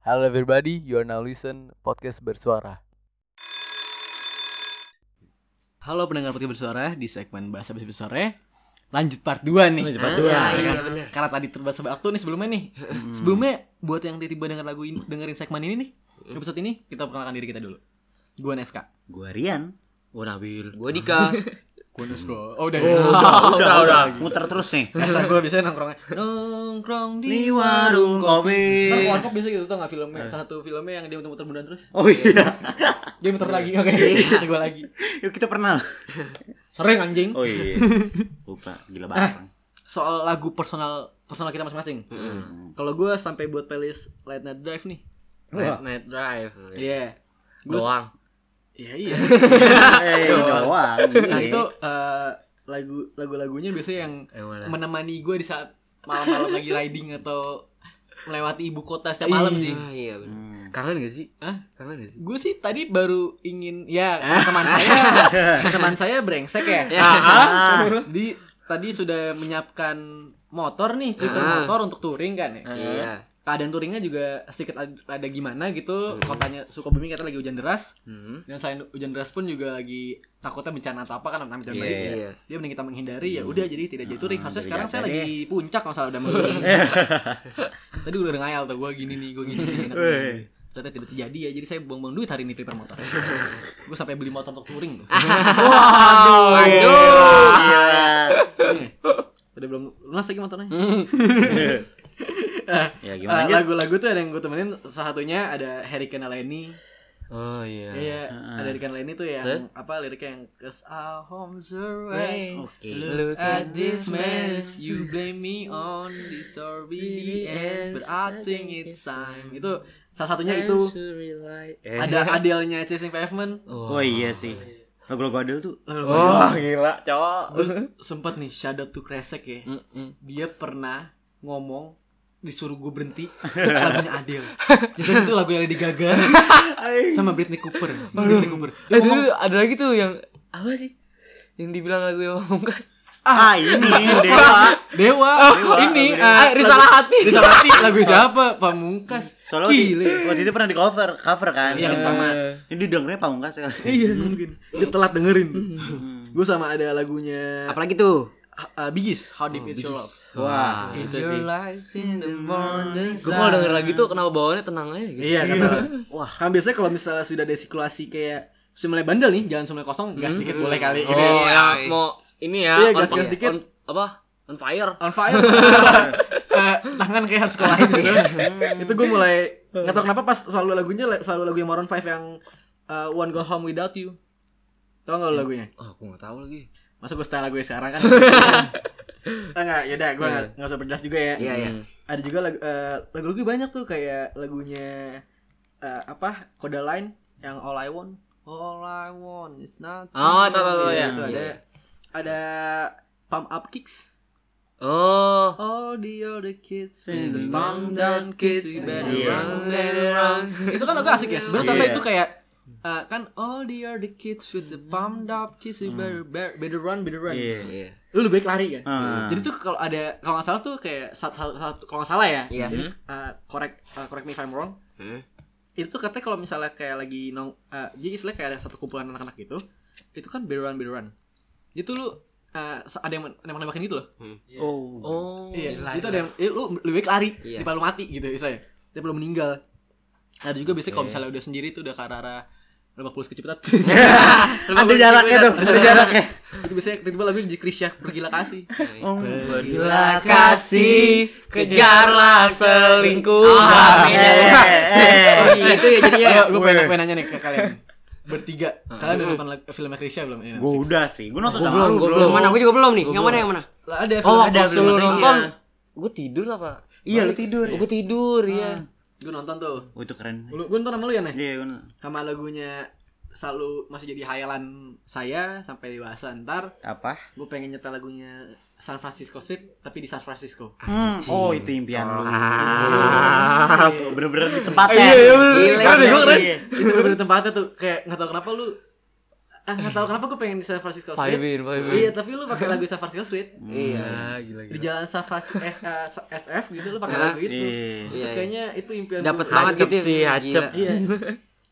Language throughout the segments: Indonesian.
Hello everybody, you are now listen podcast bersuara. Halo pendengar podcast bersuara di segmen bahasa basi bersuara. Lanjut part 2 nih. Lanjut part Ah, dua. ya Iya, kan? Karena tadi terbahas waktu nih sebelumnya nih. Sebelumnya buat yang tiba-tiba denger lagu ini, dengerin segmen ini nih, episode ini kita perkenalkan diri kita dulu. Gua Neska. Gua Rian. Gue Nabil. Gue Dika. Gua Neska. Oh, udah. udah, udah, Muter terus nih. Biasa gue biasanya nongkrongnya Nongkrong di warung kopi. Ntar warkop biasa gitu tau gak filmnya Satu filmnya yang dia muter-muter bundaran terus Oh iya. Dia muter lagi Oke Kata gue lagi Yuk kita pernah. Sering anjing Oh iya. Lupa, gila banget. Soal lagu personal Personal kita masing-masing Kalau gue sampai buat playlist Late Night Drive nih Night, night drive. Iya Gue Doang. Iya iya Eh, doang. Nah Iya. itu eh, lagu lagu-lagunya biasanya yang Yang mana? menemani gue di saat malam-malam lagi riding atau melewati ibu kota setiap malam sih. Ah, iya bener. Hmm. Kangen gak sih? Hah? Kangen gak sih? Gue sih tadi baru ingin ya teman saya teman saya brengsek ya. Di tadi sudah menyiapkan motor nih, Ah. motor untuk touring kan ya. Iya. Keadaan touringnya juga sedikit ad- ada gimana gitu. Kotanya Sukabumi katanya lagi hujan deras. Hmm. Dan selain hujan deras pun juga lagi takutnya bencana atau apa kan namanya hujan Iya, badai ya. iya. Dia mending kita menghindari ya udah jadi tidak jadi touring. Harusnya jadi sekarang saya jaga lagi puncak kalau salah udah menghindari. Tadi udah ngayal tuh gue gini nih, gue gini nih. Ternyata tidak terjadi ya. Jadi saya buang-buang duit hari ini prepare motor. gue sampai beli motor untuk touring tuh. Waduh. Gila. Nih, Udah belum lunas lagi motornya. Ya gimana aja? lagu-lagu tuh ada yang gue temenin salah satunya ada Harry Kenaleni Oh iya. Iya, ada Harry Kenaleni tuh yang Terus? apa liriknya yang Cause our homes away Oke. Look at this mess You blame me on this ends But I think it's time Itu salah satunya itu Eh. Ada Adele-nya Chasing Pavement Oh iya sih. Lagu-lagu Adele tuh. Oh gila cowok. Gue sempet nih out to Kresek ya Mm-mm. Dia pernah ngomong disuruh gue berhenti lagunya Adele jadi itu lagu yang Lady Gaga sama Britney Cooper Britney Cooper Eh Dia dulu ngomong, ada lagi tuh yang apa sih? Yang dibilang lagu yang pamungkas. Ah, ini Dewa. Dewa, Dewa, ini lagu eh, Ah, Risalah Hati. Risalah Hati lagu siapa? Pamungkas. Soalnya waktu, Gile. waktu itu pernah di cover, cover kan. Iya, kan sama. Ini dengernya pamungkas kan. Iya mungkin. Dia telat dengerin. Gue sama ada lagunya Apalagi tuh? Uh, Bigis, How Deep Is Your Love. Wah. Itu your sih. lies in the morning Gue kalau denger lagi tuh kenapa bawaannya tenang aja gitu. Iya kata. Wah, kan biasanya kalau misalnya sudah ada sirkulasi kayak sudah mulai bandel nih, jangan mulai kosong, gas dikit boleh kali. Oh Gitu. ya mau ini ya. Iya, gas-gas dikit. apa? On fire. On fire. Eh, tangan kayak harus sekolahin gitu. itu gue mulai nggak tahu kenapa pas selalu lagunya selalu lagu yang Maroon 5 yang uh, One Go Home Without You. Tau gak lo lagunya? Oh, aku gak tahu lagi. Masa gue setel lagu sekarang kan? enggak, yaudah gue nggak nggak usah perjelas juga ya. Iya, iya. Ada juga lagu eh, lagu-lagu banyak tuh kayak lagunya eh, apa? Codaline yang All I Want. All I Want is not. Oh, tahu, tahu, Iya, ya. Itu ada Iya. ada Pump Up Kicks. Oh. All the other kids Sing pump down kids you better Iya. run, better run. Itu kan agak asik ya. Sebenarnya Iya. contoh itu kayak eh, kan all the other kids with the pumped up kids you better better, better run, better run. Iya. Iya. Lu lebih baik lari kan? Ah. Jadi tuh kalau ada kalau nggak salah tuh kayak satu, satu, satu- kalau nggak salah ya. Iya. Jadi eh, correct eh, correct me if I'm wrong. Hmm. Itu tuh katanya kalau misalnya kayak lagi nong eh, jadi istilahnya kayak ada satu kumpulan anak-anak gitu. Itu kan better run, better run. Itu lu eh, ada yang nembak-nembakin gitu loh. Oh. Oh. Iya, itu ada yang eh, lu lebih baik lari Iya. daripada lu mati gitu misalnya. Dia belum meninggal. Ada juga biasanya kalau misalnya udah sendiri tuh udah ke arah lebak bulus kecepatan. Ada jaraknya tuh, ada jaraknya. itu biasanya tiba-tiba lagu jadi Krisya pergilah kasih. Oh. Pergilah kasih, kejarlah selingkuh. Ah, Oh, gitu ya jadinya. Ayo, gue pengen, pengen nanya nih ke kalian bertiga. Kalian udah nonton filmnya Krisya belum? Ini, Gue udah sih, gue nonton belum, lu gue belum. Mana? Gue juga belum nih. Yang mana yang mana? Lah, ada Oh, film ada belum nonton. Gue tidur apa? Iya lu tidur. Gue tidur ya. Gue nonton tuh. Oh itu keren. Lu gue nonton sama lu ya nih? Iya gue nonton. Sama lagunya selalu masih jadi hayalan saya sampai dewasa ntar Apa? gue pengen nyetel lagunya San Francisco Street tapi di San Francisco Hmm, oh itu impian lu. Ah. Bener-bener di tempatnya. Iya, iya, bener. Gila, Keren deh, iya. keren. itu bener tempatnya tuh kayak nggak tahu kenapa lu nggak tahu kenapa gue pengen di San Francisco Street. Vibin, vibin. Iya, tapi lu pakai lagu San Francisco Street. Iya, gila Di gila. jalan San Francisco S- eh, SF gitu lu pakai lagu itu. Iya. Itu Iya, iya. kayaknya itu impian Dapat banget Hacep gitu. sih, hacep. Gila. Iya.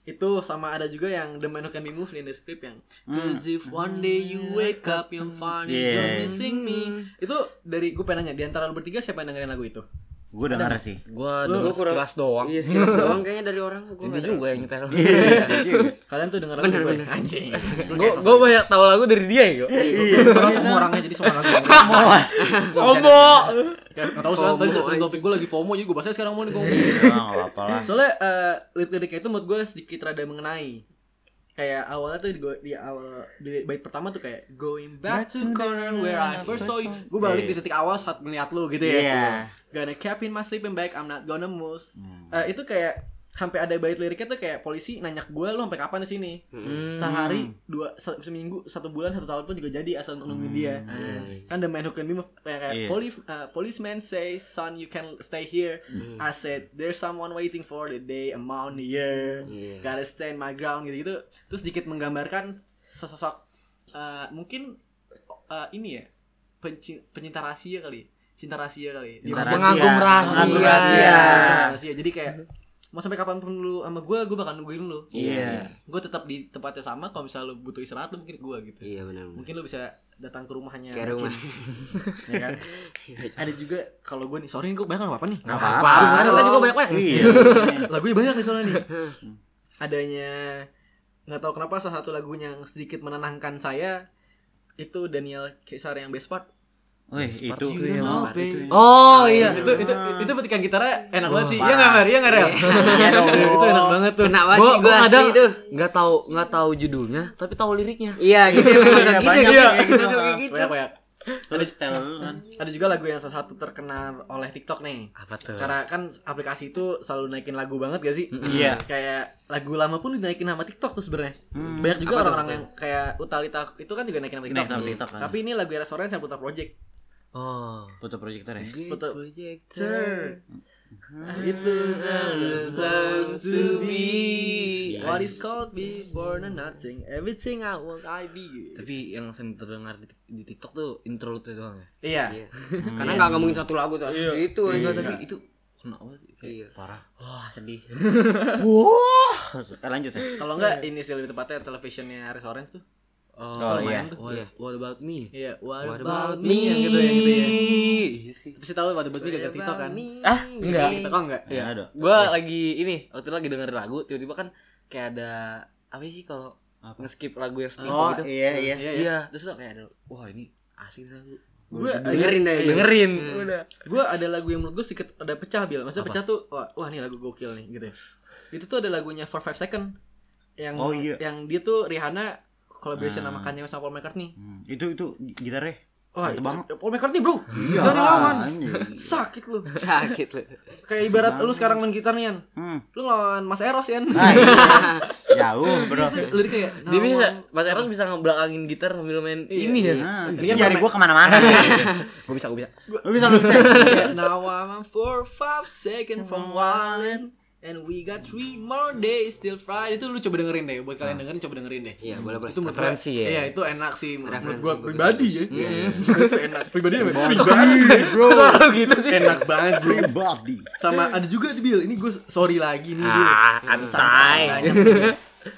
itu sama ada juga yang The Man Who Can Be Moved in the script yang Cause if one day you wake up you'll find you're Yeah. missing me Itu dari gue pengen nanya Di antara lu bertiga siapa yang dengerin lagu itu? Gue denger sih. Gua Lu denger kurang- sekilas doang. Iya, sekilas doang kayaknya dari orang gua Ini juga yang nyetel. Kalian tuh denger lagu gue bener. Anjing Gue gue banyak tahu lagu dari dia ya. kok. Soalnya semua orangnya jadi semua lagu Omo. Kayak Gak tau sekarang tadi FOMO, topik gue lagi FOMO Jadi gue bahasnya sekarang mau nih ngomong Ya, nggak apa-apa lah. Soalnya eh, lirik-liriknya itu menurut gue sedikit rada mengenai Kayak awalnya tuh di, di awal di bait pertama tuh kayak Going back to corner where I first saw you Gue balik di titik awal saat melihat lu gitu ya Iya. Gonna cap in my sleeping bag, I'm not gonna move Hmm. Eh, Itu kayak sampai ada bait liriknya tuh kayak polisi nanya ke gue lu sampai kapan di sini sehari dua se- seminggu satu bulan satu tahun pun juga jadi asal nungguin dia kan the man who can be moved kayak, kayak Iya. "Poli- uh, policeman say son you can stay here Hmm. I said there's someone waiting for the day amount the year Iya. gotta stand my ground gitu gitu terus sedikit menggambarkan sosok uh, mungkin uh, ini ya penci- pencinta rahasia kali cinta rahasia kali Dia Cinta rahasia. Rahasia. rahasia. Rahasia. jadi kayak mau sampai kapan pun lu sama gue gue bakal nungguin lu Iya. gue tetap di tempatnya sama kalau misalnya lu butuh istirahat lu mungkin gue gitu Iya benar. mungkin lu bisa datang ke rumahnya Kayak rumah. Ya kan ada juga kalau gue nih sorry nih gue banyak apa apa nih Nggak Apa? apa-apa. Kita juga banyak banyak. Iya. lagunya banyak nih soalnya nih adanya nggak tahu kenapa salah satu lagunya yang sedikit menenangkan saya itu Daniel Kesar yang best part Wih, itu You itu know, itu. babe. Oh iya. itu itu itu petikan gitarnya enak banget sih iya nggak Mar iya nggak Rel Iya itu enak banget tuh Kena banget sih gua kadang itu. nggak tahu nggak tahu judulnya, tapi tahu liriknya. Iya, gitu gitu banyak ya. kayak gitu. Kayak gitu. setel dulu kan. ada juga lagu yang salah satu terkenal oleh TikTok nih Apa tuh? karena kan aplikasi itu selalu naikin lagu banget gak sih Iya. kayak lagu lama pun dinaikin sama TikTok tuh sebenarnya Hmm. banyak juga orang-orang yang kayak Utalita itu kan juga naikin sama TikTok, Naik sama TikTok kan. tapi ini lagu restoran yang putar project Oh. Foto proyektor ya. Foto- Projector. itu supposed to be what is called before the nothing everything I want I be Tapi yang sering terdengar di, di TikTok tuh interlude doang ya. iya Iya. Karena enggak ngomongin satu lagu tuh. Itu Enggak, aja. tapi itu kenapa sih? Kayak Iya. Parah. Wah, sedih. Wah. Lanjut ya. kalau enggak ini sih lebih tepatnya televisionnya Res Orange tuh Oh, Oh, iya. iya. What, Iya. what about me? iya what, What about about me yang gitu yang gitu ya Iya sih. Pasti tahu what about me gak TikTok kan Ah, enggak. TikTok kok enggak Ya ada. Gua lagi ini, waktu itu lagi denger lagu, tiba-tiba kan kayak ada apa sih kalau nge-skip lagu yang seperti Oh, gitu. iya iya. iya iya Iya, terus tuh kayak ada, wah ini asik nih lagu. gue Dengerin deh. Dengerin, udah. gue ada lagu yang menurut gue sedikit ada pecah bil maksudnya Apa? pecah tuh wah, wah ini lagu gokil nih gitu ya. itu tuh ada lagunya for five second yang Oh, iya. yang dia tuh Rihanna collaboration Ah. sama Kanye West sama Paul McCartney Hmm, Itu itu gitarnya. wah Mantep itu- banget. Paul McCartney bro Iya. jangan dilawan anjing. sakit lu Sakit lu. kayak ibarat lu sekarang main gitar nih Yan. Hmm. lu ngelawan Mas Eros ya Ah, iya. Jauh, Bro. lirik kayak Dia bisa, Mas Eros bisa ngebelakangin gitar sambil main Iya, ini ya. Nah, Ini kan jari gua ke mana-mana. Gue bisa, gue bisa. Lu bisa lu bisa. now I'm four five second from wildin and we got three more days till Friday itu lu coba dengerin deh buat kalian dengerin coba dengerin deh Iya, boleh boleh. itu menurut Referensi ya? Iya, itu enak sih menurut gua pribadi ya. Iya. itu enak pribadi apa? Pribadi, bro. Gitu sih. enak banget, bro. Pribadi. Sama ada juga di Bill. Ini gue sorry lagi nih, Bill. Ah, santai. nih.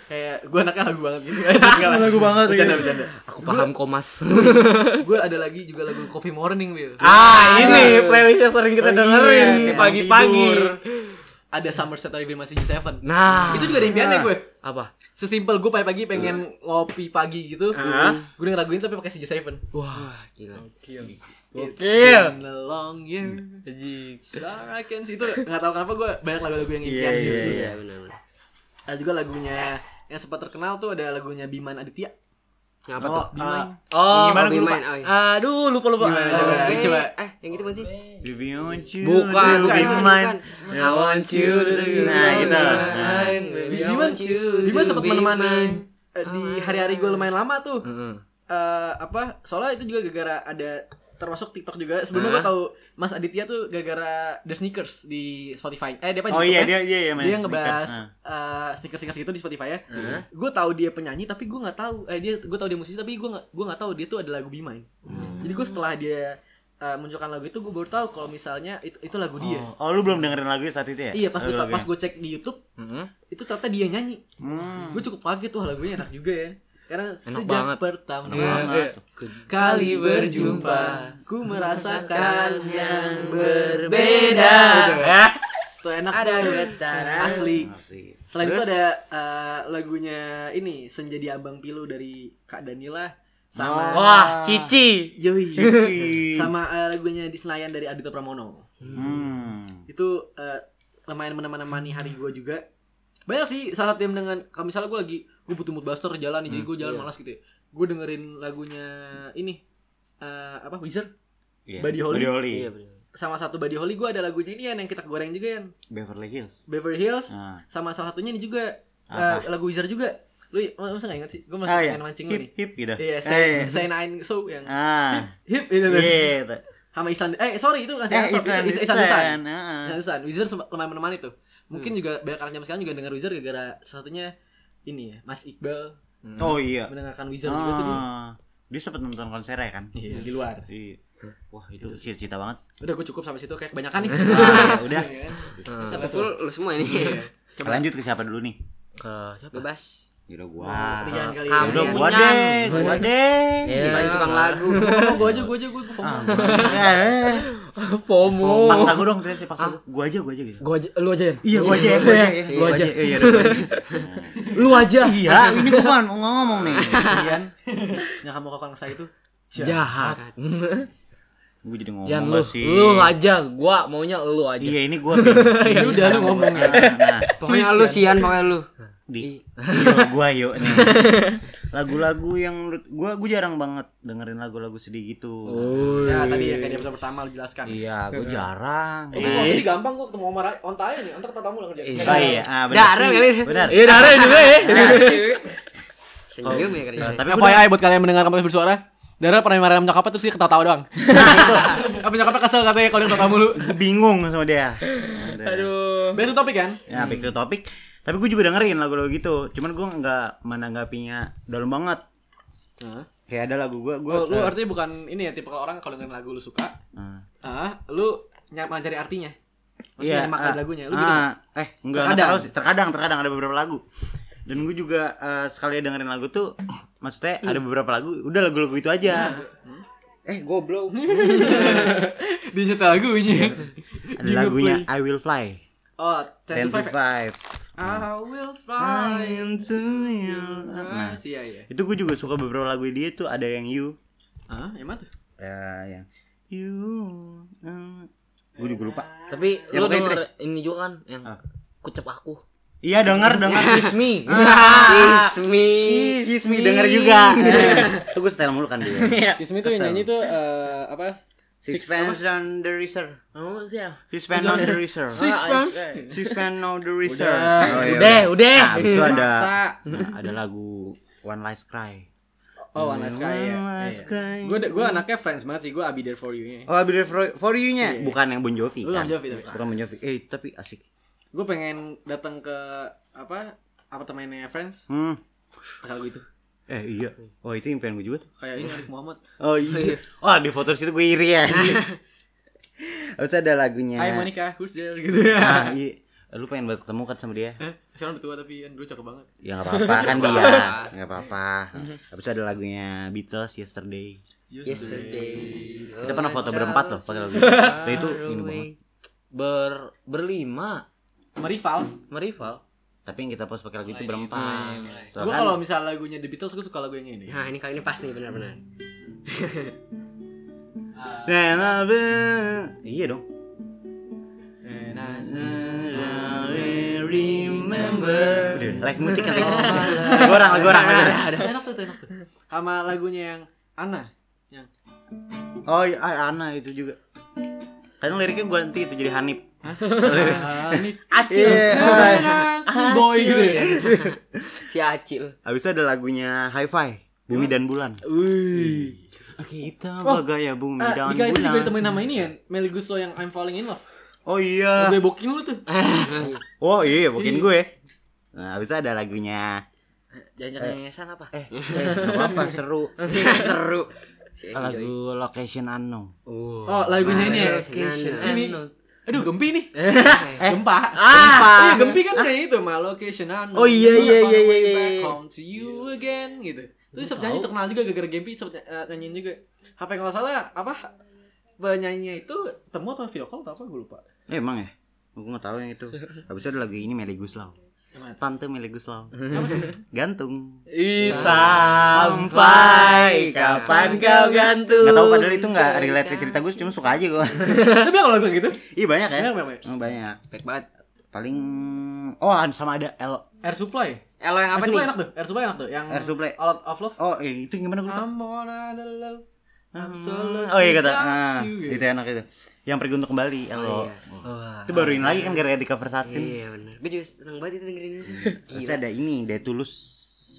Kayak gue anaknya lagu banget gitu. lagu banget. Bercanda, bercanda. Aku paham komas. Gue ada lagi juga lagu Coffee Morning, Bill. ah, ini playlist yang sering kita Oh, iya, dengerin pagi-pagi. Ada Somerset River masih Seven. Nah, Itu juga ada impiannya gue. apa? Sesimpel gue pagi-pagi pengen ngopi pagi gitu. Ah. Gue denger lagu ini tapi pakai CJ Seven. Wah, Gila. It's Gokil. been a long year. Anjing. So I can see itu nggak tahu kenapa gue banyak lagu-lagu yang impian Iya, sih. iya, sebenarnya. Iya, benar benar. Ada juga lagunya yang sempat terkenal tuh ada lagunya Biman Aditya. Apa Oh, tuh? Biman. Oh, Gimana gua lupa? main, oh, iya. Aduh, lupa lupa. Gimana, coba? Eh, coba. Eh, yang gitu bukan sih? Baby I want you. Bukan, be bukan, mine. bukan. I want you to be Nah, gitu. mine, baby, I Biman, want you Biman to sempat be menemani eh, di hari-hari gue lumayan lama tuh. Heeh. Eh, apa? Soalnya itu juga gara-gara ada termasuk TikTok juga. Sebelumnya Hah? gue tahu Mas Aditya tuh gara-gara The Sneakers di Spotify. Eh dia apa di Oh iya dia dia ya main dia sneakers, ngebahas uh, sneakers sneakers gitu di Spotify ya. Hah? Gue tahu dia penyanyi tapi gue nggak tahu. Eh dia gue tahu dia musisi tapi gue gue nggak tahu dia tuh ada lagu Be Mine. Jadi gue setelah dia uh, munculkan lagu itu gue baru tahu kalau misalnya itu, itu lagu dia. Oh, oh, lu belum dengerin lagu saat itu ya? Iya pas gue Lagu-lagunya? pas gue cek di YouTube Heeh. itu ternyata dia nyanyi. Hmm. Gue cukup kaget tuh lagunya enak juga ya. Karena sejak banget. pertama Enak banget. kali berjumpa, ku merasakan yang berbeda. Gitu ya. Tuh enak Ada tuh. getaran. Asli. Asik. Selain itu Terus? ada eh, lagunya ini Senja di Abang Pilu dari Kak Danila sama Wah, Cici. Yoi. Cici. sama eh, lagunya di Senayan dari Adito Pramono. Hmm. Itu eh, lumayan menemani hari gue juga. Banyak sih salah yang dengan kalau misalnya gue lagi gue butuh mood buster jalan nih jadi gue jalan malas gitu ya. Gue dengerin lagunya ini eh, apa Wizard Iya. Buddy Holly. Buddy Holly. Iya sama satu Buddy Holly gue ada lagunya ini Yan, yang kita goreng juga yang Beverly Hills. Beverly Hills Nah. sama salah satunya ini juga Apa? eh, lagu Wizard juga. Lu masa gak inget sih? Gue masih Ah, iya. pengen mancing lu hip nih. hip gitu. Iya, Eh, saya saya nine so yang Ah. hip itu tuh. Iya. itu. Sama Island. Eh, sorry itu kan Eh, Island, Island. Island. Island. Ah. Island. Island. Wizard lumayan menemani tuh. Mungkin juga banyak anak zaman sekarang juga denger Wizard gara-gara salah satunya ini ya, Mas Iqbal Oh iya. mendengarkan Wizard juga tuh dia. Ah. Dia sempat nonton konsernya kan? Iya, di luar. Iya. Wah, itu cita-cita banget. Udah gue cukup sampai situ kayak kebanyakan nih. Ah, udah. Iya kan? Hmm. Satu Full lu semua ini. Coba. Lanjut ke siapa dulu nih? Ke siapa? Bebas. Yaudah gua. Kali Kamu. ya. Udah gua deh, gua deh. Si paling tukang lagu. Oh, gue aja, gue aja, gue FOMO. FOMO. Paksa gua dong, ternyata paksa gua. Gua aja, gua aja gitu. Gua aja, lu aja ya. Iya, gua aja, gua aja. ya. Lu Gua aja. Iya, udah, gua aja. Lu aja. Iya, ini gua kan mau ngomong nih. Kalian yang kamu kakak saya itu Jahat. Gua jadi ngomong Yan lu, nggak sih. lu aja. Gua maunya lu aja. Iya, ini gua. Ya udah lu ngomong ya. Nah, Pokoknya lu sian pokoknya lu. Di yuk, gua yuk nih. Lagu-lagu yang menurut gua gua jarang banget dengerin lagu-lagu sedih gitu. Ya tadi ya kayak di episode pertama lu jelaskan. Iya, gua jarang. Eh, gue jadi gampang gue ketemu Omar Onta aja nih, Onta kata tamu lah kerja. Oh iya, ah benar. Kali. Benar. Iya, darah juga ya. Senyum ya kerjanya. Tapi gua FYI buat kalian yang mendengar kamu bersuara, Dara pernah marahin nyokapnya terus dia ketawa-tawa doang. Apa nyokapnya kesel katanya kalau dia ketawa mulu. gua bingung sama dia. Aduh. Back to topic kan? Ya, back to topic. Tapi gue juga dengerin lagu-lagu gitu. Cuman gue nggak menanggapinya dalam banget. Kayak ada lagu gue, gue. Oh, lu artinya bukan ini ya tipe orang kalau dengerin lagu lu suka, ah, lu nyari mencari artinya. Maksudnya ada makna ah, lagunya. Lu gitu. ah, eh enggak enggak Terkadang. tahu sih. Terkadang, terkadang ada beberapa lagu. Dan gue juga eh, sekali dengerin lagu tuh, maksudnya ada beberapa lagu, udah lagu-lagu itu aja. Eh, goblok. Dia nyetel lagunya. ada lagunya I Will Fly. Oh, 10 to 5. 10 I will fly into your Nah, Nah, iya iya. itu gue juga suka beberapa lagu dia tuh ada yang You. Ah, yang mana tuh? Ya, yang You. gue juga lupa. Tapi Ya, lu pokoknya denger ini juga kan yang Ah. kucep aku. Iya denger denger. Kiss me. Kiss me. Kiss me denger juga. Tuh gue setel mulu kan dia. Kiss Me tuh yang nyanyi tuh eh, apa? Sixpence on the Razor. Oh, siap. Sixpence on the Razor. Sixpence? Sixpence on the Razor. Udah. Oh, iya, Udah, udah. Nah, abis itu ada nah, ada lagu One Last Cry. Oh, One Last Cry ya. One Last Cry. Gue gue anaknya friends banget sih, gue be there for you nya. Oh, there for, for you-nya, bukan yang Bon Jovi Lu kan? Bon Jovi tapi. Bukan Bon Jovi. Eh, tapi asik. Gue pengen datang ke apa apartemennya friends Hmm. kalau gitu. Eh, iya. Oh, itu impian gue juga tuh. Kayak ini Arif Muhammad. Oh iya. Wah di foto situ gue iri ya. Harus ada lagunya. Hai Monica, who's there gitu ya. Ah, iya. Lu pengen banget ketemu kan sama dia? Eh, Sekarang udah tua tapi kan dulu cakep banget. Ya nggak apa-apa kan dia. Nggak apa-apa. Habis ada lagunya Beatles Yesterday. Yesterday. Kita pernah foto berempat loh pakai lagu itu. Dan itu ini banget. Ber berlima. Sama rival. Merival. Tapi yang kita post pakai lagu itu berempat. Gue Soalnya kalau misal lagunya The Beatles gue suka lagu yang ini. Nah, ini kali ini pas nih benar-benar. Then I'll be- Iya dong. Eh, nah, Remember. Udah, live musik kan. Lagu orang, lagu orang, enak tuh, enak tuh. Sama lagunya yang Ana. Yang Oh iya, ah, Ana itu juga. Kadang liriknya gue ganti itu jadi Hanif. Hanif Acil. Boy gitu ya. Si Acil. Habis ada lagunya Hi-Fi, Bumi dan Bulan. Wih. Kita Oh, bagaya bumi Ah, dan Dika itu juga bulan. ditemenin nama ini ya Meli Guslo yang I'm Falling In Love Oh iya. Gue booking lu tuh Oh iya, mungkin Iya. gue. Nah, bisa ada lagunya. Jangan-jangan ngesan apa? Eh, gak apa-apa, seru. Seru. Lagu Location Unknown. Oh. Oh lagunya ini ya Location Ini Aduh gempi nih Eh, Gempa Gempa. Iya gempi kan kayak itu My location unknown Oh, iya, iya, iya, iya, back iya. Home to you again gitu Terus sempet nyanyi terkenal juga gara-gara Gempi sempet uh, nyanyiin juga HP kalau salah apa penyanyinya itu temu atau video call atau apa gue lupa Eh, emang ya? Gue gak tahu yang itu. Habis itu ada lagu ini Meli Guslau. Tante Meli Guslau. Gantung. Ih, Sampai kapan kau gantung? Gak tahu padahal itu gak relate ke cerita gue, cuma suka aja gue. Tapi kalau lagu gitu Iya banyak ya? Banyak, banyak. Oh, banyak. Baik banget. Paling oh ada- sama ada Elo. Air Supply Elo yang Air apa Supply nih? enak tuh Air Supply enak tuh Yang Air Supply. All Out of Love Oh, eh, itu gimana gue lupa. I'm on love I'm so lost Oh iya kata. Ah, gitu. itu enak itu. Yang pergi untuk kembali Elo. iya. Wah. Itu baru ini lagi kan gara-gara di cover satin. Iya benar. Gue juga seneng banget itu dengerin itu. Terus ada ini, dia tulus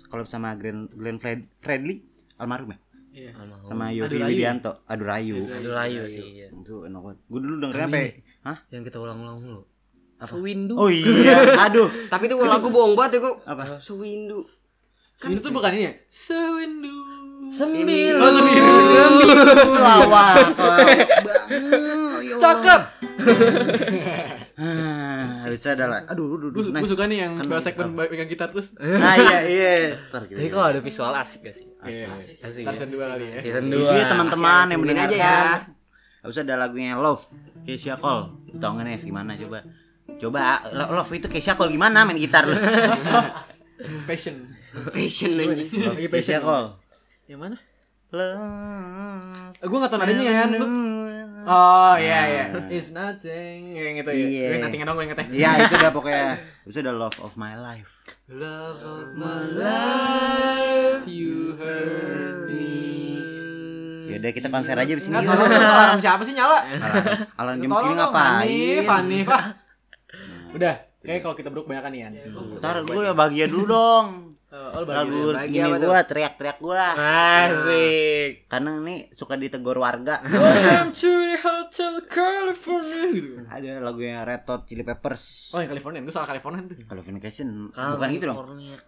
kalau sama Glenn Glenn Fred, Fredly almarhum ya. Iya. Sama Yofi Rayu. Widianto, Aduh Rayu. Aduh layu sih. iya. Itu enak banget. Gue dulu dengernya apa? ya? Hah? Yang kita ulang-ulang mulu. Sewindu. Oh iya, aduh. Tapi itu lagu bohong banget ya kok. Apa? Sewindu. Sewindu tuh bukan ini ya Sewindu Sembilan. Oh Sewindu Lawak. Cakep Ah, habis itu ada lah. Aduh, aduh, Gue aduh. nice. suka nih yang Kan- bahas segmen pegang gitar terus Nah, iya, iya. Tapi kalau ada visual asik gak sih? Iya. Asik. Ntar ya? season 2 kali ya Season Itu 2. ya teman-teman yang Dengerin aja mendengarkan. ya. Habis ada lagunya Love, Keisha Cole. Tahu nggak Nes gimana coba? Coba Lo- Love itu Keisha Cole gimana main gitar lu? Passion Passion. Lagi Keisha passion Cole. Yang mana? Love. Gue gak tau nadanya ya Lu Oh iya iya It's nothing Yang itu ya Iya. Gue nothing dong gue ingetnya Iya itu udah pokoknya. Terus ada Love of My Life. Love of my life You heard me Ya udah kita konser aja di sini. Nggak tahu alarm siapa sih nyala Alan jam segini ngapain? Hanif Hanif ah Udah Kayak kalau kita berdua kebanyakan nih Yan Ntar dulu ya bahagia dulu dong. Eh, Oh Lagu ini gua teriak-teriak gua. Asik. Karena nih suka ditegur warga. Welcome to the Hotel California gitu ada lagunya Red Hot Chili Peppers. Oh yang California Gue salah California tuh Californication bukan gitu dong.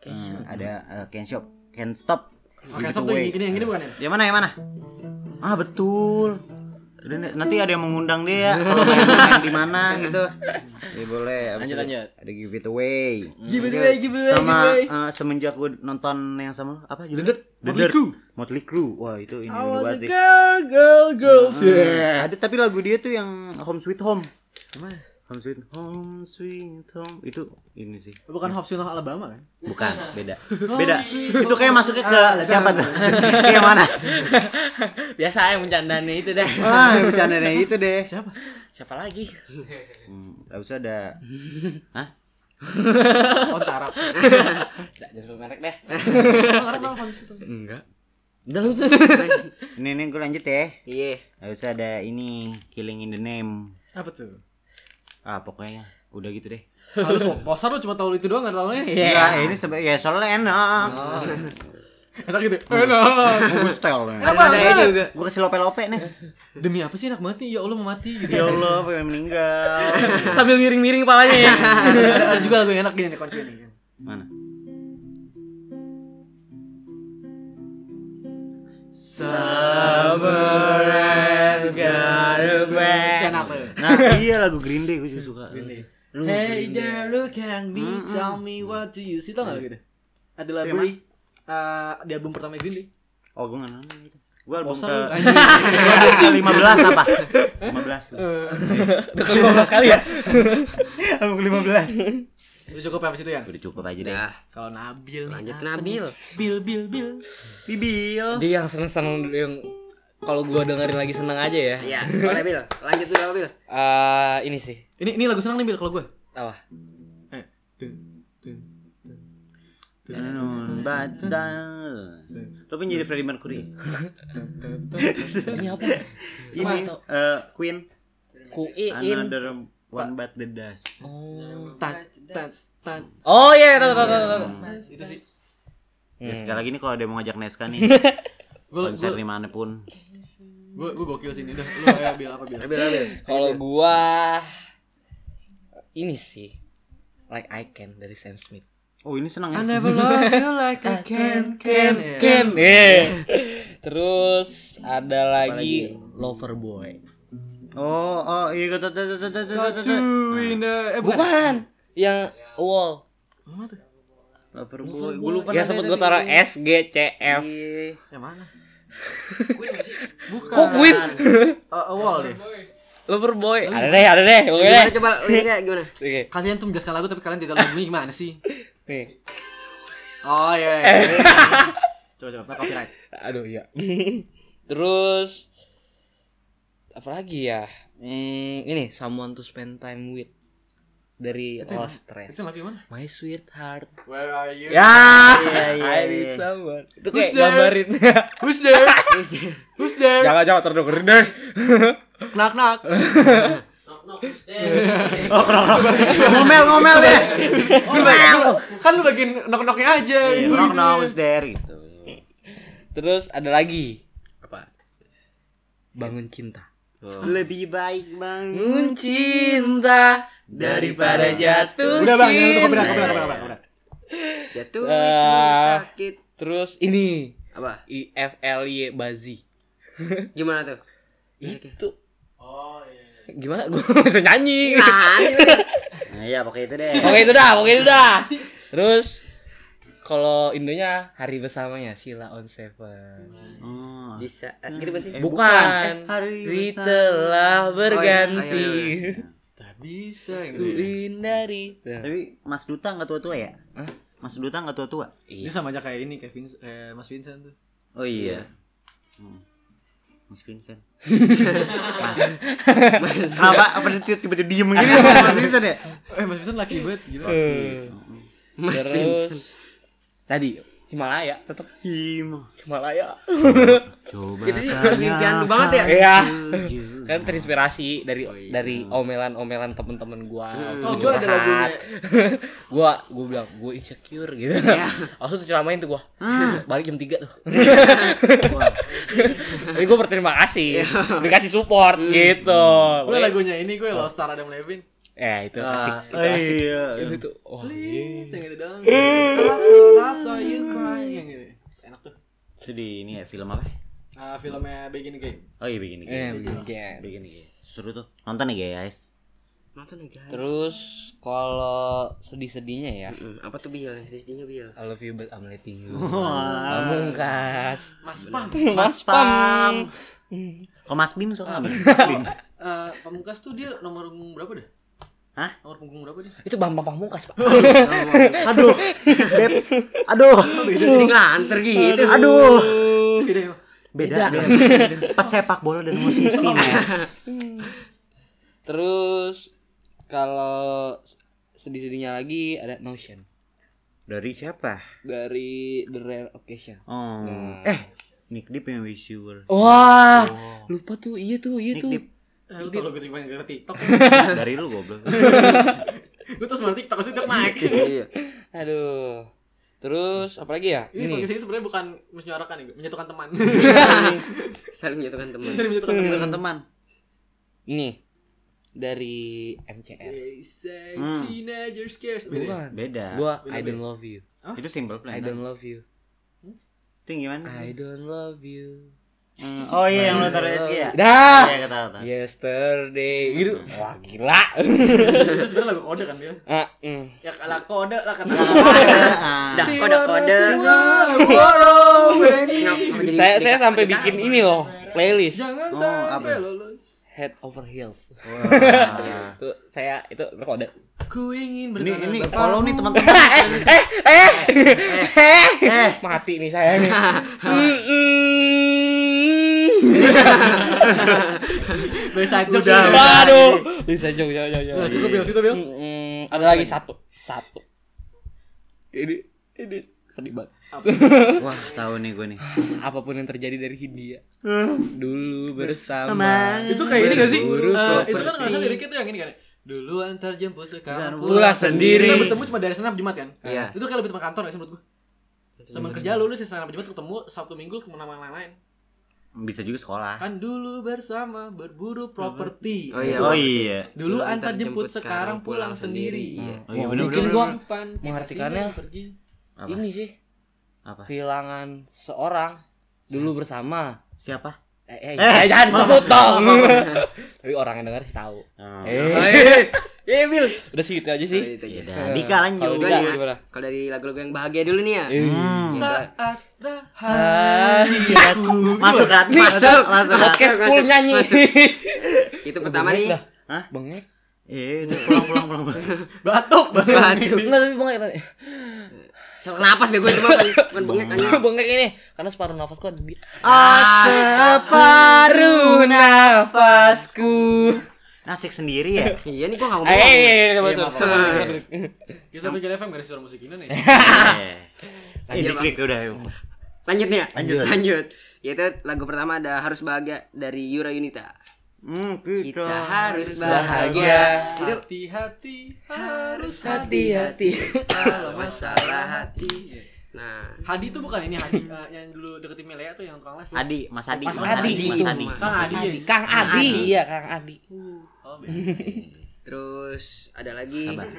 Hmm, ada uh, Can't Shop, Can't Stop. Oh It tuh yang gini yang gini bukan ya Yang mana yang mana? Ah betul. Udah nih, nanti ada yang mengundang dia kalau main, main di mana gitu. Ya boleh. Lanjut, lanjut. Ada Give It Away. Give it away Give it away give Sama it away uh, semenjak gue nonton yang sama apa judulnya? Motley Crue Motley Crue. Wah, itu ini I banget sih. girl girl girls yeah Ada tapi lagu dia tuh yang Home Sweet Home. Gimana? Home Sweet Home Sweet Home itu ini sih. Bukan Hopsino Alabama kan? Bukan, beda. Beda. Itu kayak masuknya ke siapa tuh? Kayak mana? Biasa yang bercandanya itu deh. Ah, bercandanya itu deh. Siapa? Siapa lagi? Hmm, habis ada Hah? Oh Tarap Tidak jadi merek deh. Oh Tarap Hopsino Enggak. Udah lu. Ini nih gue lanjut ya. Iya. Itu ada ini Killing in the Name. Apa tuh? Ah, pokoknya udah gitu deh. Lu poster lu cuma tahu itu doang gak tahu nya Iya, ini sebenarnya ya soalnya enak. Enak gitu Enak Gue style. Enak banget juga. Gue kasih lope-lope Nes. Demi apa sih enak banget nih? Ya Allah mau mati gitu Ya Allah, pengen meninggal. Sambil miring-miring kepalanya ya. ada, juga lagu yang enak gini nih kunci ini Mana? Summer has got a iya lagu Green Day gue juga suka. Hey there, look at me, tell me what do you see Tau gak gitu? Ada Yang library eh, Di album pertama Green Day Oh, gue nggak nonton itu. Gue album Poster ke lu, album ke 15 apa? 15. Udah ke 15 kali ya. album ke 15. Udah cukup apa situ ya? Udah cukup aja deh. Dah. Kalau Nabil Lanjut apa Nabil. Bil, Bil, Bil Bibil. Dia yang seneng-seneng yang kalau gua dengerin lagi seneng aja ya. Iya, boleh Bil. Lanjut dulu Bil. Eh ini sih. Ini ini lagu senang nih Bil kalau gue Apa? Eh. Lo pengen jadi Freddie Mercury? Ini apa? Ini eh, Queen. Kuin. Another one but the dust. Oh. Tat, tat, tat Oh iya, tahu tahu tahu. tahu. Itu sih Ya sekali lagi nih kalau ada yang mau ngajak Neska nih. Gua- konser gua- di mana pun Gue gue gokil sih ini dah. Lu ya bil apa bil? Abil abil. Kalau gua ini sih Like I Can dari Sam Smith. oh ini senang ya never love you like I can can Can. Eh. Terus ada lagi Loverboy. oh oh iya kata kata kata in the eh bukan. Yang Wall. Apa tuh? Loverboy gue lupa Ya namanya sempet gua taruh S G C F. Iya. Yang mana? Queen gak sih? Bukan. Kok Queen? Uh, a wall deh. Loverboy. Ada deh, ada deh. Oke deh. Gimana coba liriknya gimana? Oke. Kalian tuh menjelaskan lagu tapi kalian tidak tahu bunyi gimana sih? Nih. Oh iya. iya, iya. Coba coba, pakai copyright. Aduh iya. Terus apa lagi ya? Hmm, ini someone to spend time with dari Itu Lost Stress. Itu lagi mana? My sweetheart. Where are you? Ya, Iya, iya, I need iya. someone. Itu Who's kayak there? gambarin. Who's there? Terus dia. Who's there? jangan jangan terdengerin deh. Knock knock. oh kerok ngomel ngomel deh kan lu bagiin knock knocknya aja. Iya, knock knows there gitu Terus ada lagi Apa? bangun cinta. Lebih baik bang Bangun cinta daripada jatuh Udah bang, jangan cinta. koprak koprak koprak koprak. Jatuh Eh, itu sakit. Terus ini Apa? I F L Y Bazi. Gimana tuh? Itu Oh iya. gimana? Gue bisa nyanyi. Nah, nah iya pakai itu deh Oke itu dah, oke itu dah. Terus kalau Indonya hari bersamanya Sila on Seven. oh. di saat gitu kan sih? Eh, Bukan. Eh, hari Hari bersama. telah Oh, iya. berganti. Ayo, Tak bisa gitu. ya. hindari. tapi Mas Duta nggak tua tua ya Hah? Mas Duta nggak tua tua Ini sama aja kayak ini kayak Vince, kayak Mas Vincent tuh. oh iya Hmm. Mas Vincent Mas kenapa apa dia tiba-tiba diem gini Mas Vincent ya Eh Mas Vincent laki banget gila. Mas Vincent. Tadi Himalaya tetap Himo Himalaya. coba Itu sih impian lu banget ya? Iya. Kan terinspirasi dari Oh, iya. dari omelan-omelan temen-temen gua. waktu Oh, itu gua ada lagunya. gua gua bilang gua insecure gitu. Iya. Langsung tuh ceramain tuh gua. Hmm. Balik jam 3 tuh. Tapi gua berterima kasih. Dikasih support Hmm. gitu. Udah lagunya ini gue Lost Star Adam Levine. Ya itu Ah, asik. Itu oh asik. iya. Itu tuh. Oh, Please, yang itu dong. I saw you crying yang gitu. Enak tuh. Sedih ini ya film apa? Ah, filmnya Begin Game. Oh iya begini. Eh, begini. begini. Begini. Seru tuh. Nonton nih guys. Nonton nih guys. Terus kalau sedih-sedihnya ya. Hmm, apa tuh Bil? Sedihnya Bil. I love you but I'm letting you. Pamungkas. Mas Pam. Mas Pam. Kok Mas Bim suka nggak? Mas Bim. Eh, Pamungkas tuh dia nomor berapa dah? Hah? Nomor punggung berapa dia? Itu Bambang Pamungkas, Pak. Aduh. Beb. Aduh. Jadi ngelanter gitu. Aduh. Beda. Beda. beda. Pesepak bola dan musisi, Mes. Terus kalau sedih-sedihnya lagi ada Notion Dari siapa? dari The Rare Occasion. Oh. Nah. Eh, Nick Deep yang wish you were. Wah, lupa tuh, iya tuh, iya Nick tuh. Deep. Eh, lu tau lu gue pengen gara TikTok. Dari lu goblok. Gue terus malah TikTok, terus TikTok naik. Iya. Aduh. Terus apa lagi ya? Ini Ini. podcast ini sebenarnya bukan menyuarakan nih, menyatukan teman. Saling menyatukan teman. Jadi menyatukan teman. Teman-teman. Ini dari MCR. Hmm. teenager scares. Beda ya? Bukan. Beda. Gua Beda, I beda. don't love you. Itu simple plan. I don't love you. Itu yang gimana? I don't love you. Hmm, Oh iya yang lo taruh SG ya? Dah. Iya kata kata. Yesterday gitu. Wah, gila. Itu sebenarnya lagu kode kan dia. Ah, mm. Ya kalah kode lah kata. Ah. Dah kode-kode. Ngap- Ngapa jadi Saya saya sampai bikin ini loh, playlist Jangan Oh, sampai apa? lolos. Head over heels. Wah. Tuh saya itu rekode. Ku ingin Ini ini follow nih teman-teman. eh, eh, eh, eh, mati nih saya nih. Bisa ya. udah. Waduh, bisa jauh jauh jauh jauh. Udah, cukup Bil, situ Bil. Mm, ada lagi satu, satu. Ini ini sedih banget. Wah, tahu nih gue nih. Apa pun yang terjadi dari Hindia. Dulu bersama. Itu kayak ini gak sih? Eh, itu kan nggak salah liriknya tuh yang ini kan. ya? Dulu antar jemput sekarang pulang sendiri. Kita bertemu cuma dari senap Jumat kan? Iya. Itu kayak lebih teman kantor gak sih menurut gue? Teman kerja lu lu sih Senin Jumat ketemu Sabtu Minggu ketemu nama lain-lain. Bisa juga sekolah. Kan dulu bersama berburu properti. Oh iya. Oh iya. Dulu Dulu antar antar jemput, jemput, sekarang pulang sendiri. sendiri. Iya. Oh iya bener mungkin bener. gua mengartikannya pergi. Apa? Ini sih Apa? kehilangan seorang dulu bersama. Siapa? Eh, eh, eh, jangan disebut dong. Tapi orang yang denger sih tahu. Oh. Eh, Eh, Bil. udah segitu aja Oh, sih. itu aja. Ya udah, Dika lanjut. Kalau gimana? Kalau dari lagu-lagu yang bahagia dulu nih ya. Hmm. Saat Hari aku Masuk kan? Masuk. Masuk. podcast Masuk, full masuk, nyanyi. masuk. Itu pertama nih. Hah? Bengek. Eh, udah pulang pulang pulang. pulang. batuk batuk. Batuk. Enggak tapi bengek tadi. Sesak napas bego itu mah bukan bengek bengek ini karena separuh nafasku ada di Separuh nafasku. Nasik sendiri ya? Iya nih gua enggak Eh, ngomong. eh, Iya, maaf. Kita pikir FM garis suara musik ini nih. Lanjut, di klik udah. Lanjut nih ya. Lanjut. Lanjut. Yaitu lagu pertama ada Harus Bahagia dari Yura Yunita. Hmm, Kita harus bahagia. Hati-hati harus Hati-hati. kalau masalah hati. Nah, Hadi itu bukan ini Hadi eh, yang dulu deketin Melea tuh yang tukang les. tuh. Adi, Mas Adi, Mas Mas Adi. Adi, Mas Adi. Kang Adi. ya? Kang Adi, iya Kang Adi. Oh, beda. terus ada lagi Sabar.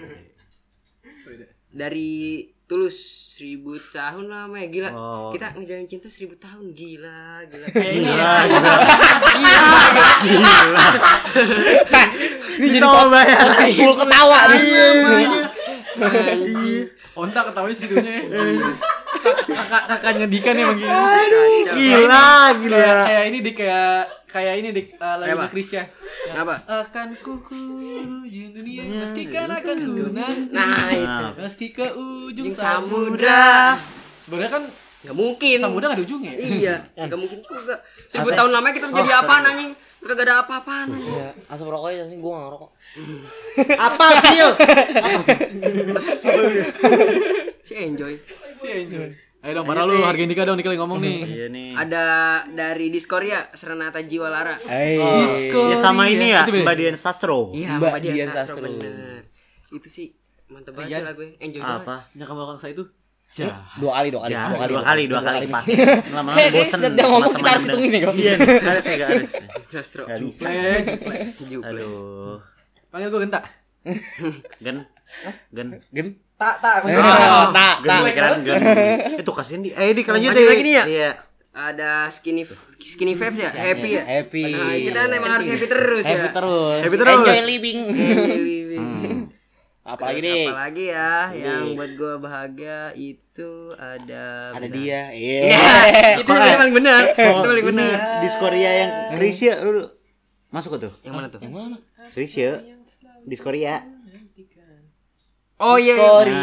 Dari Tulus seribu tahun lama ya gila. Oh. Kita ngejalin cinta seribu tahun gila, gila. Kayak ini ya. Ini jadi podcast full ketawa nih. Anjing. Onta ketawanya segitunya ya. Kakak kakaknya Dika nih emang gini. Gila, gila. Kayak kayak ini dik kayak kayak ini dik uh, lagunya Apa? Krisya. Yang Apa? Akan kuku dunia meski kan akan ku nanti. Nah, itu. Meski ke ujung samudra. Sebenarnya kan Gak mungkin. samudra gak ada ujungnya. ya? Iya, gak mungkin juga. Seribu tahun lamanya kita jadi apaan anjing? Kagak ada apa-apaan. Iya, asap rokoknya tapi gua enggak ngerokok. Apa, Bil? Si enjoy. Si Enjoy. Ayo dong, parah lu hargain Dika dong, Dika lagi ngomong nih. Iya nih. Ada dari Diskoria Serenata Jiwa Lara. Eh, Disco. Ya sama ini ya. Mbak Dian Sastro. Iya, Mbak Mbak Dian Sastro Sastro. bener. Itu sih mantep banget Iya. sih lagu Enjoy banget. Apa? Yang kamu lakukan saya itu dua kali, dua kali, Ya, dua kali, dua kali, dua kali, Pak. Lama-lama Kayak bosen. dia ngomong kita teman-teman harus hitungin nih, kok. Iya, harus ya, harus. Sastro. Juple. Aduh. Panggil gue genta. Gen. Gen. Gen. Tak, tak. Eh, tak, Gen tak. pikiran gen. Itu kasihin di. Eh, di lanjut Lanjut deh. lagi nih ya? Iya. Ada skinny skinny vibes ya, happy ya. Happy. Nah, kita emang harus happy terus ya. Happy terus. Happy terus. Enjoy living. Enjoy living. Apalagi Terus nih? Apalagi ya yang Nih. buat gua bahagia itu ada Ada bentar. dia. Ya, Iya. itu yang paling benar. Oh, Itu paling ini benar. di Korea yang Krisya lu masuk ke tuh. Yang mana tuh? Yang mana? Krisya di Korea. Oh iya. iya. Story.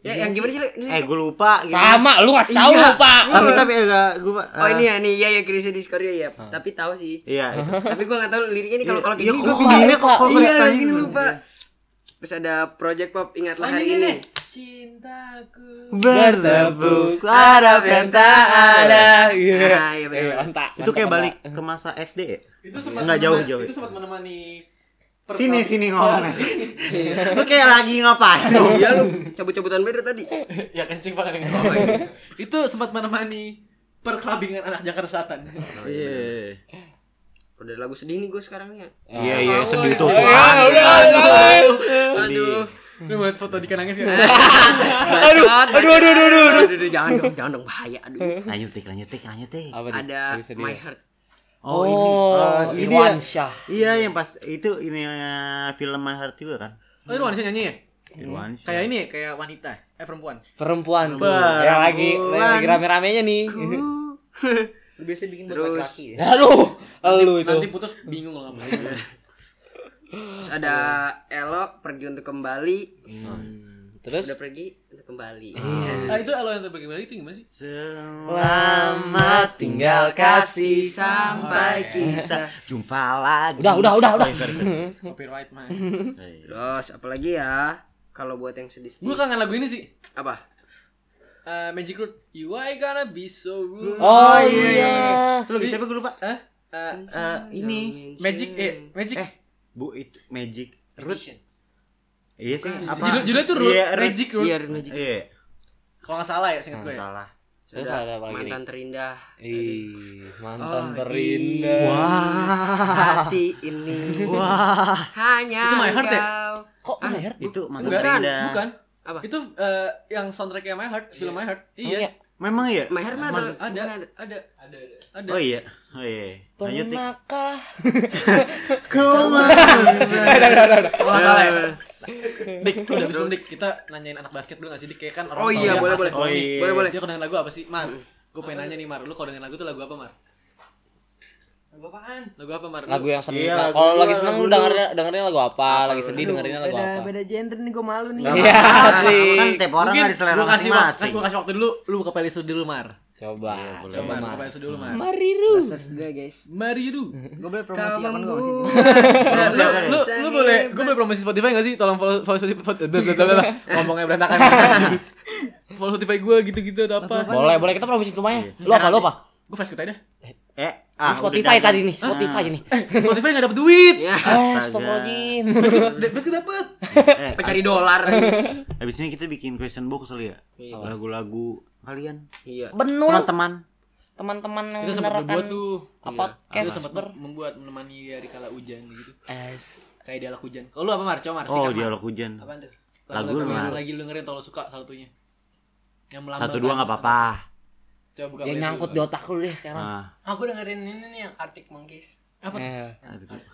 Ya, yang gimana sih? Ini Eh, gue lupa gitu. Sama, lu ngasih tahu Iya. lupa. Tapi tapi enggak gue Oh ini ya nih, iya ya Krisya di Korea ya. Tapi tahu sih. Iya. Tapi gua enggak tahu liriknya nih kalau kalau Iya, gini kok gini kok kok Iya, gini lupa. Terus ada Project Pop ingatlah hari ini. Cintaku. Bertepuk Harap yang tak ada. Ah, iya benar. Eh, mantap. Itu kayak balik ke masa SD ya? Itu sempat Enggak menemani- jauh-jauh. Itu sempat menemani Sini sini ngomong. Lu kayak lagi ngapain lu? Iya lu cabut-cabutan beda tadi. ya kencing banget yang itu sempat menemani perkelabingan anak Jakarta Selatan. Iya. Udah lagu sedih nih gue sekarang ya. Iya iya sedih tuh. Ya, Tuhan. udah, udah. Sedih. Lu mau liat foto di nangis kan? Aduh, aduh, aduh, aduh, aduh, aduh, jangan dong, jangan dong bahaya, aduh. Lanjut tik, lanjut tik, lanjut tik. Ada. My Heart. Oh, Oh, ini. eh, ini Irwan dia. Syah. Iya yang pas itu ini eh, film My Heart juga kan? Oh, itu wanita nyanyi ya? Irwan Syah. Kayak ini ya, kayak wanita, eh perempuan. Perempuan tuh. Perempuan. Yang lagi lagi rame-ramenya nih. Lu biasa bikin buat Terus. laki-laki ya? Aduh, lu itu. Nanti putus bingung loh ngapain. Terus ada Elo pergi untuk kembali. Hmm, Terus Udah pergi kembali. Ah, itu kalau yang terpergi balik itu gimana sih? Selamat tinggal kasih sampai kita. Jumpa lagi. Udah, udah, udah, udah. Oh, iya. Copyright mas. Terus apalagi ya? Kalau buat yang sedih Gue kangen lagu ini sih. apa? Eh, Magic Root. You ain't gonna be so rude. Oh iya. Itu lagu siapa gue lupa? Hah? Eh, Eh, ini Magic eh Magic. eh Bu itu Magic Root. Iya sih, apa? Judul- judulnya tuh Root, Iya. Magic Root. Iya, Magic. Iya, Kalau nggak salah ya, singkat gue. ya. salah. Terus Udah, ada apa lagi mantan nih? terindah. Ih, mantan Oh, terindah. Hati ini. Wah. Hanya Itu My Heart ya? Kok Maher? Itu mantan Enggak, terindah. bukan. Apa? Itu eh, yang soundtracknya My Heart, film My Heart. Iya. Iya. Memang iya? My Heart ada. Ada, bukan ada, ada, ada, ada. Oh iya. Oh iya. Lanjut. Pernahkah? Kalau nggak salah ya. Dik, udah belum Dik. Kita nanyain anak basket dulu nggak sih Dik? Kayak kan orang Oh tahu iya, dia boleh, boleh. Oh iya. Boleh, boleh. Dia kalau dengerin lagu apa sih, Mar? Gue pengen nanya nih Mar, lu kalau dengerin lagu tuh lagu apa Mar? Lagu apaan? Lagu apa Mar? Lagu yang seneng. Iya, Nah, lagu kalau lagi seneng lu. dengerin dengerin lagu apa? Lagi sedih dengerinnya lagu apa? genre nih gue malu nih. Iya sih. Kan tiap orang Mungkin ada selera gua kasih waktu, kan masing-masing. gua kasih waktu dulu, lu buka playlist lu dulu Mar. Coba. boleh. Coba Coba. Mar. lu dulu Mar. Mariru. juga guys. Mari du. Gue boleh promosi apa enggak Nah, lu, lu, lu boleh, gue boleh promosi Spotify gak sih? Tolong follow, follow Spotify. Ngomongnya berantakan. follow Spotify gue gitu-gitu atau apa? Boleh, boleh kita promosi semuanya. Lu apa? Lu apa? Gue flash aja dah. Eh, Ini ah, Spotify udah tadi nih, Spotify Ah. nih. Eh, Spotify gak dapet duit. Ya. Eh, Astagfirullahaladzim. Dapet dapet. Eh, Pencari dolar. Habis ini kita bikin question box kali ya. Iya. Lagu-lagu kalian. Iya. Benul. Teman-teman. Teman-teman yang Kita sempat membuat tuh. apa Kita podcast sempat ber membuat menemani di kala hujan gitu. Es. Kayak dialog hujan. Kalau lu apa Mar? Coba Mar. Oh, sikat, Mar. dialog hujan. Tuh? Lagu Mar. lagi lu dengerin kalau suka satunya. Yang melambangkan. Satu dua nggak apa-apa. Coba buka Yang nyangkut di otak lu deh sekarang. Ah. Aku dengerin ini nih yang Arctic Monkeys. Apa tuh? Eh.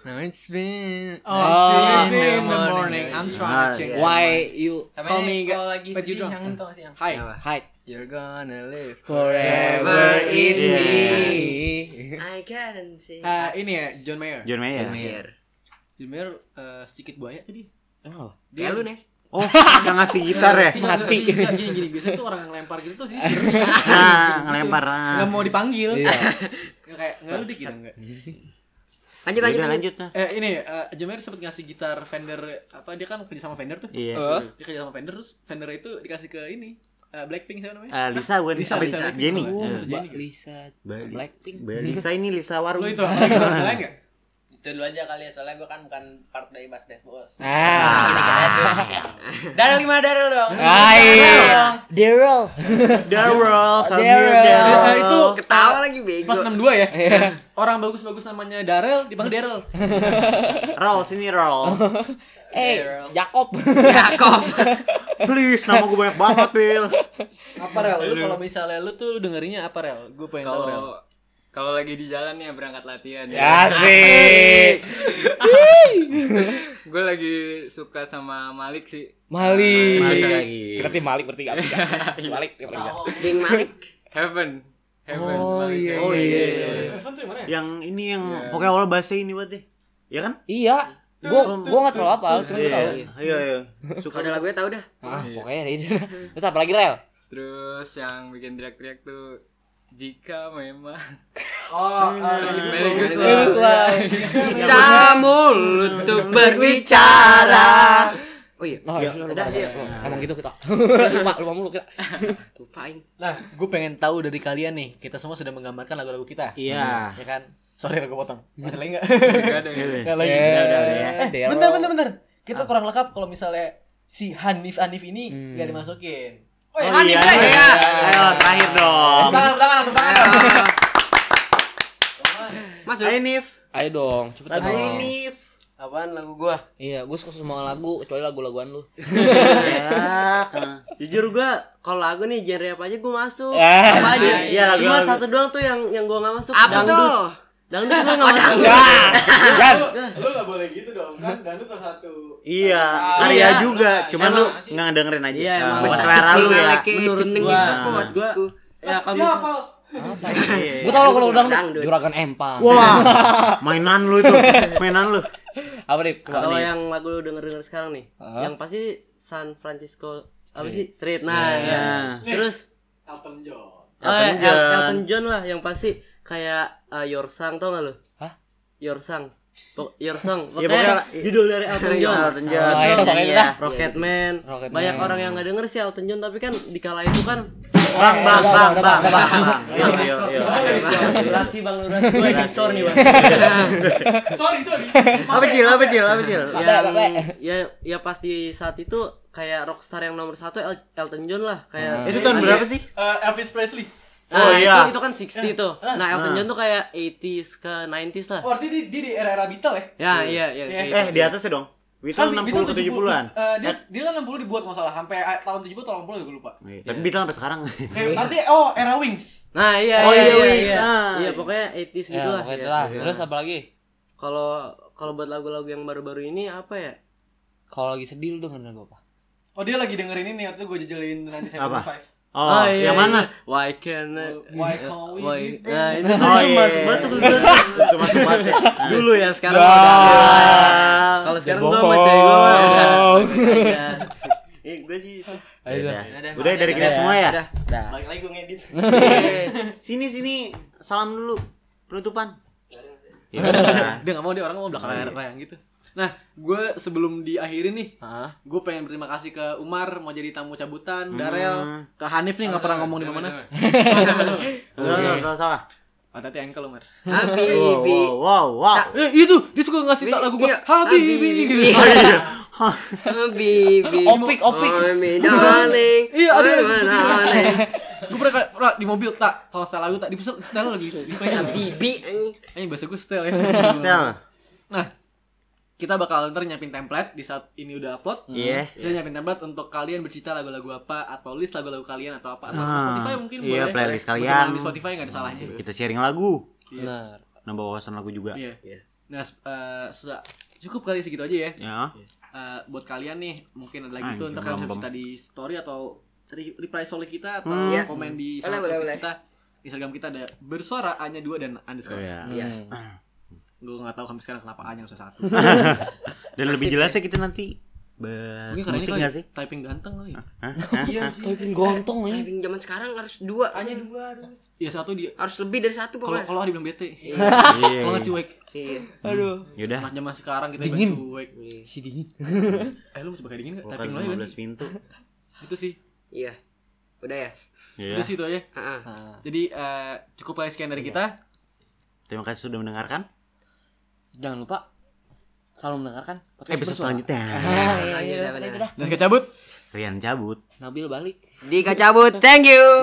No, it's been Oh, Oh, it's in the morning. morning. I'm trying Ah, to change. Why you Call me kalau lagi but you sedih yang sih yang Hi. hide You're gonna live forever in Yeah. me? I can't see. Ah, ini ya John Mayer. John Mayer. Mayer. John Mayer eh, sedikit buaya tadi. Oh. Kayak lu Nes. Oh, yang ngasih gitar ya? Tapi Mati. Gini, gini, gini, gini. Biasanya tuh orang yang lempar gitu tuh sih sebenarnya Nah, ngelempar. ah. nggak mau dipanggil. Iya. Kayak nggak lu dik gitu enggak. Lanjut lanjut lanjut. nah. Eh ini eh, Mayer sempat ngasih gitar Fender apa dia kan kerja sama Fender tuh. Iya. Dia kerja sama Fender terus Fender itu dikasih ke ini eh, Blackpink siapa namanya? Eh, Lisa bukan Lisa, Lisa, Lisa. Jenny. Oh. Lisa Blackpink. Mbak Lisa ini Lisa Warung. Lu itu lain enggak? Itu dulu aja kali ya, soalnya gue kan bukan part dari Bass Bass Bos. Ah. Daryl gimana Daryl dong? Hai. Daryl. Daryl, Daryl. Daryl. Itu Ketawa lagi bego. Pas 62 ya. Orang bagus-bagus namanya Darel dipanggil Daryl. Roll sini roll. Eh, Jacob. Jakob. Please, nama gue banyak banget, Bill. Apa Rel? Lu kalau misalnya lu tuh dengerinnya apa Rel? Gue pengen tahu Rel. Kalau lagi di jalan ya berangkat latihan Ya. Asik. Gue lagi suka sama Malik sih. Malik. Malik tim Malik bertiga. bertiga. Malik bertiga. Geng Malik. Heaven. Heaven. Oh, Malik iya. Heaven. Oh iya. Evan tuh yang mana ya? Yang ini yang pokoknya awal bahasa ini buat deh. Ya kan? Iya. Gua gua enggak terlalu apa, cuma gua tahu. Iya, iya. Suka Ada lagunya tahu dah. Ah, pokoknya ada itu. Terus apa lagi, Rel? Terus yang bikin teriak-teriak tuh jika memang Oh. Guslow. Bisa mulut untuk berbicara. Oh iya. Oh, Ya, iya, udah, iya. lupa. Emang gitu kita. lupa, lupa mulu kita. Lupain. Nah, gue pengen tahu dari kalian nih. Kita semua sudah menggambarkan lagu-lagu kita. Iya. Ya kan? Sorry, aku potong. Masih lagi enggak? Gak ada ya. Enggak lagi. Eh, ya. Eh, bentar, bentar, bentar. Kita kurang lengkap kalau misalnya si Hanif Hanif ini Hmm. nggak dimasukin. Oh, Oh iya. Hanif, ya. Ayo terakhir dong. Tangan, tangan, tangan. Masuk. Ayo Nif. Ayo dong, cepetan Lagu dong. Nif. Apaan lagu gua? Iya, gue suka semua lagu kecuali lagu-laguan lu. Ya, kan. Jujur gua kalau lagu nih genre apa aja gua masuk. Eh, apa aja? Iya, lagu- Cuma satu doang tuh yang yang gua nggak masuk. Apa dangdut. tuh? Dangdut gua nggak masuk. Enggak. Jan. Lu nggak boleh gitu dong, kan? Gandut salah satu. Iya, Ah, Arya iya. juga. Cuman Emang lu sih. nggak dengerin aja. Iya, Nah, emang. selera lu ya. Menurut Jeneng gua. Gua-. Ya Dia misal- hafal. Iya. Gue tau lo kalau udah Dangdut. juragan empang. Wah, mainan lu itu. Mainan lu. Apa nih? Kalau yang lagu lu denger denger sekarang nih, yang pasti San Francisco apa sih Street. Nah, Iya. ya. terus Elton John. oh, Elton John. Elton John lah yang pasti kayak uh, Your Song tau gak lu? Hah? Your Song. Pok- Your Song. Ya, Pokoknya pokoknya- judul dari Elton John. Elton John. Oh, iya, pokoknya itu Iya. Rocketman. Rocketman. Banyak orang yang nggak denger sih Elton John tapi kan di kala itu kan Bang, bang, Udah, bang, udah, bang, udah, bang, udah. bang. Yo, yo, yo. durasi bang durasi gue editor nih bang. Sorry, sorry. Apa cil, apa cil, apa cil? yang Bapak, bapak. ya ya pas di saat itu kayak rockstar yang nomor satu El- Elton John lah kayak Itu tahun berapa sih? Eh, Elvis Presley. Nah, Oh, iya. itu, itu kan 60 tuh. Nah, Elton John tuh kayak 80s ke 90s lah. Oh, berarti dia, dia di era-era Beatle ya? Ya, iya, iya. Iya. kayak Eh, gitu. di atasnya dong. Beatles 60 ke 70-an. eh, dia, dia kan 60 dibuat nggak salah sampai eh, tahun 70 atau 80 gue lupa. Iya, Tapi Beatles sampai sekarang. Kayak berarti oh era Wings. Nah, iya, Oh, iya, iya, iya, Wings, iya. ah. Iya, pokoknya 80s Ya, gitu lah. pokoknya ya. itulah. Terus apa lagi? Kalau kalau buat lagu-lagu yang baru-baru ini apa ya? Kalau lagi sedih lu dengerin lagu apa? Oh dia lagi dengerin ini waktu gue jejelin nanti saya five. Oh, yang mana? Why can Why can't we Why- be Nah, friends? itu Oh, iya. masuk banget tuh ke gue. Itu masuk banget. ya. Nah. Dulu ya, sekarang udah. Kalau sekarang gua sama cewek gua. Eh, gue sih Udah, Udah, udah dari kita semua ya. Udah. Dah. balik lagi gue ngedit. Eh, Sini sini salam dulu penutupan. Ya. Dia nggak mau dia orang mau belakang layar gitu. Nah, gue sebelum diakhiri nih, gue pengen berterima kasih ke Umar mau jadi tamu cabutan, Darel, ke Hanif nih nggak pernah ngomong di mana. Salah salah salah salah. Hati-hati ankle Umar. Wow Habibi. wow wow. Eh itu dia suka ngasih tak lagu gue Iya, Habibi. Habibi. Habibi. Opik, opik. Oh, me darling. Iya, ada Oh, yang gitu. darling. Gue pernah kayak, "Ra, di mobil tak kalau setel lagu tak di setel lagi Habibi anjing. Ini bahasa gue setel ya. Tel. Nah, kita bakal ntar nyiapin template di saat ini udah upload. Iya. Kita nyiapin template untuk kalian bercerita lagu-lagu apa atau list lagu-lagu kalian atau apa atau Ah, Spotify mungkin iya, boleh. playlist Berkenalan kalian. di Spotify nggak ada salahnya. Kita sharing lagu. Benar. Nambah wawasan lagu juga. Iya. Nah, s- eh, sudah cukup kali segitu aja ya. Ya. Eh, buat kalian nih mungkin ada lagi tuh ntar kalian bisa cerita di story atau re- reply story kita atau Hmm. Iya. komen di boleh. kita. Instagram kita ada bersuara hanya dua dan underscore. Iya. Iya. Gue nggak tahu sampai sekarang kenapa A-nya usah satu. Dan lebih jelasnya kita nanti bahas Mungkin karena ini musik kali gak sih? typing ganteng kali. Hah? Iya. Typing gontong ini. Typing zaman sekarang harus dua. Hanya dua harus. Iya satu dia. Harus lebih dari satu Kalau pokoknya. kalau dibilang bete. Iya. Kalau nggak cuek. Iya. Yaudah. Anak zaman sekarang kita Dingin. cuek. Si dingin. Eh lu mau coba kayak dingin nggak? Typing lo ya kan? 15 pintu. Itu sih. Iya. Udah ya. Iya. Udah sih itu aja. Heeh. Jadi eh, cukup kali sekian dari kita. Terima kasih sudah mendengarkan. Jangan lupa selalu mendengarkan podcast Episode bersuara. selanjutnya. Selanjutnya benar. Dan kita cabut. Rian cabut. Nabil balik. Dika cabut. Thank you.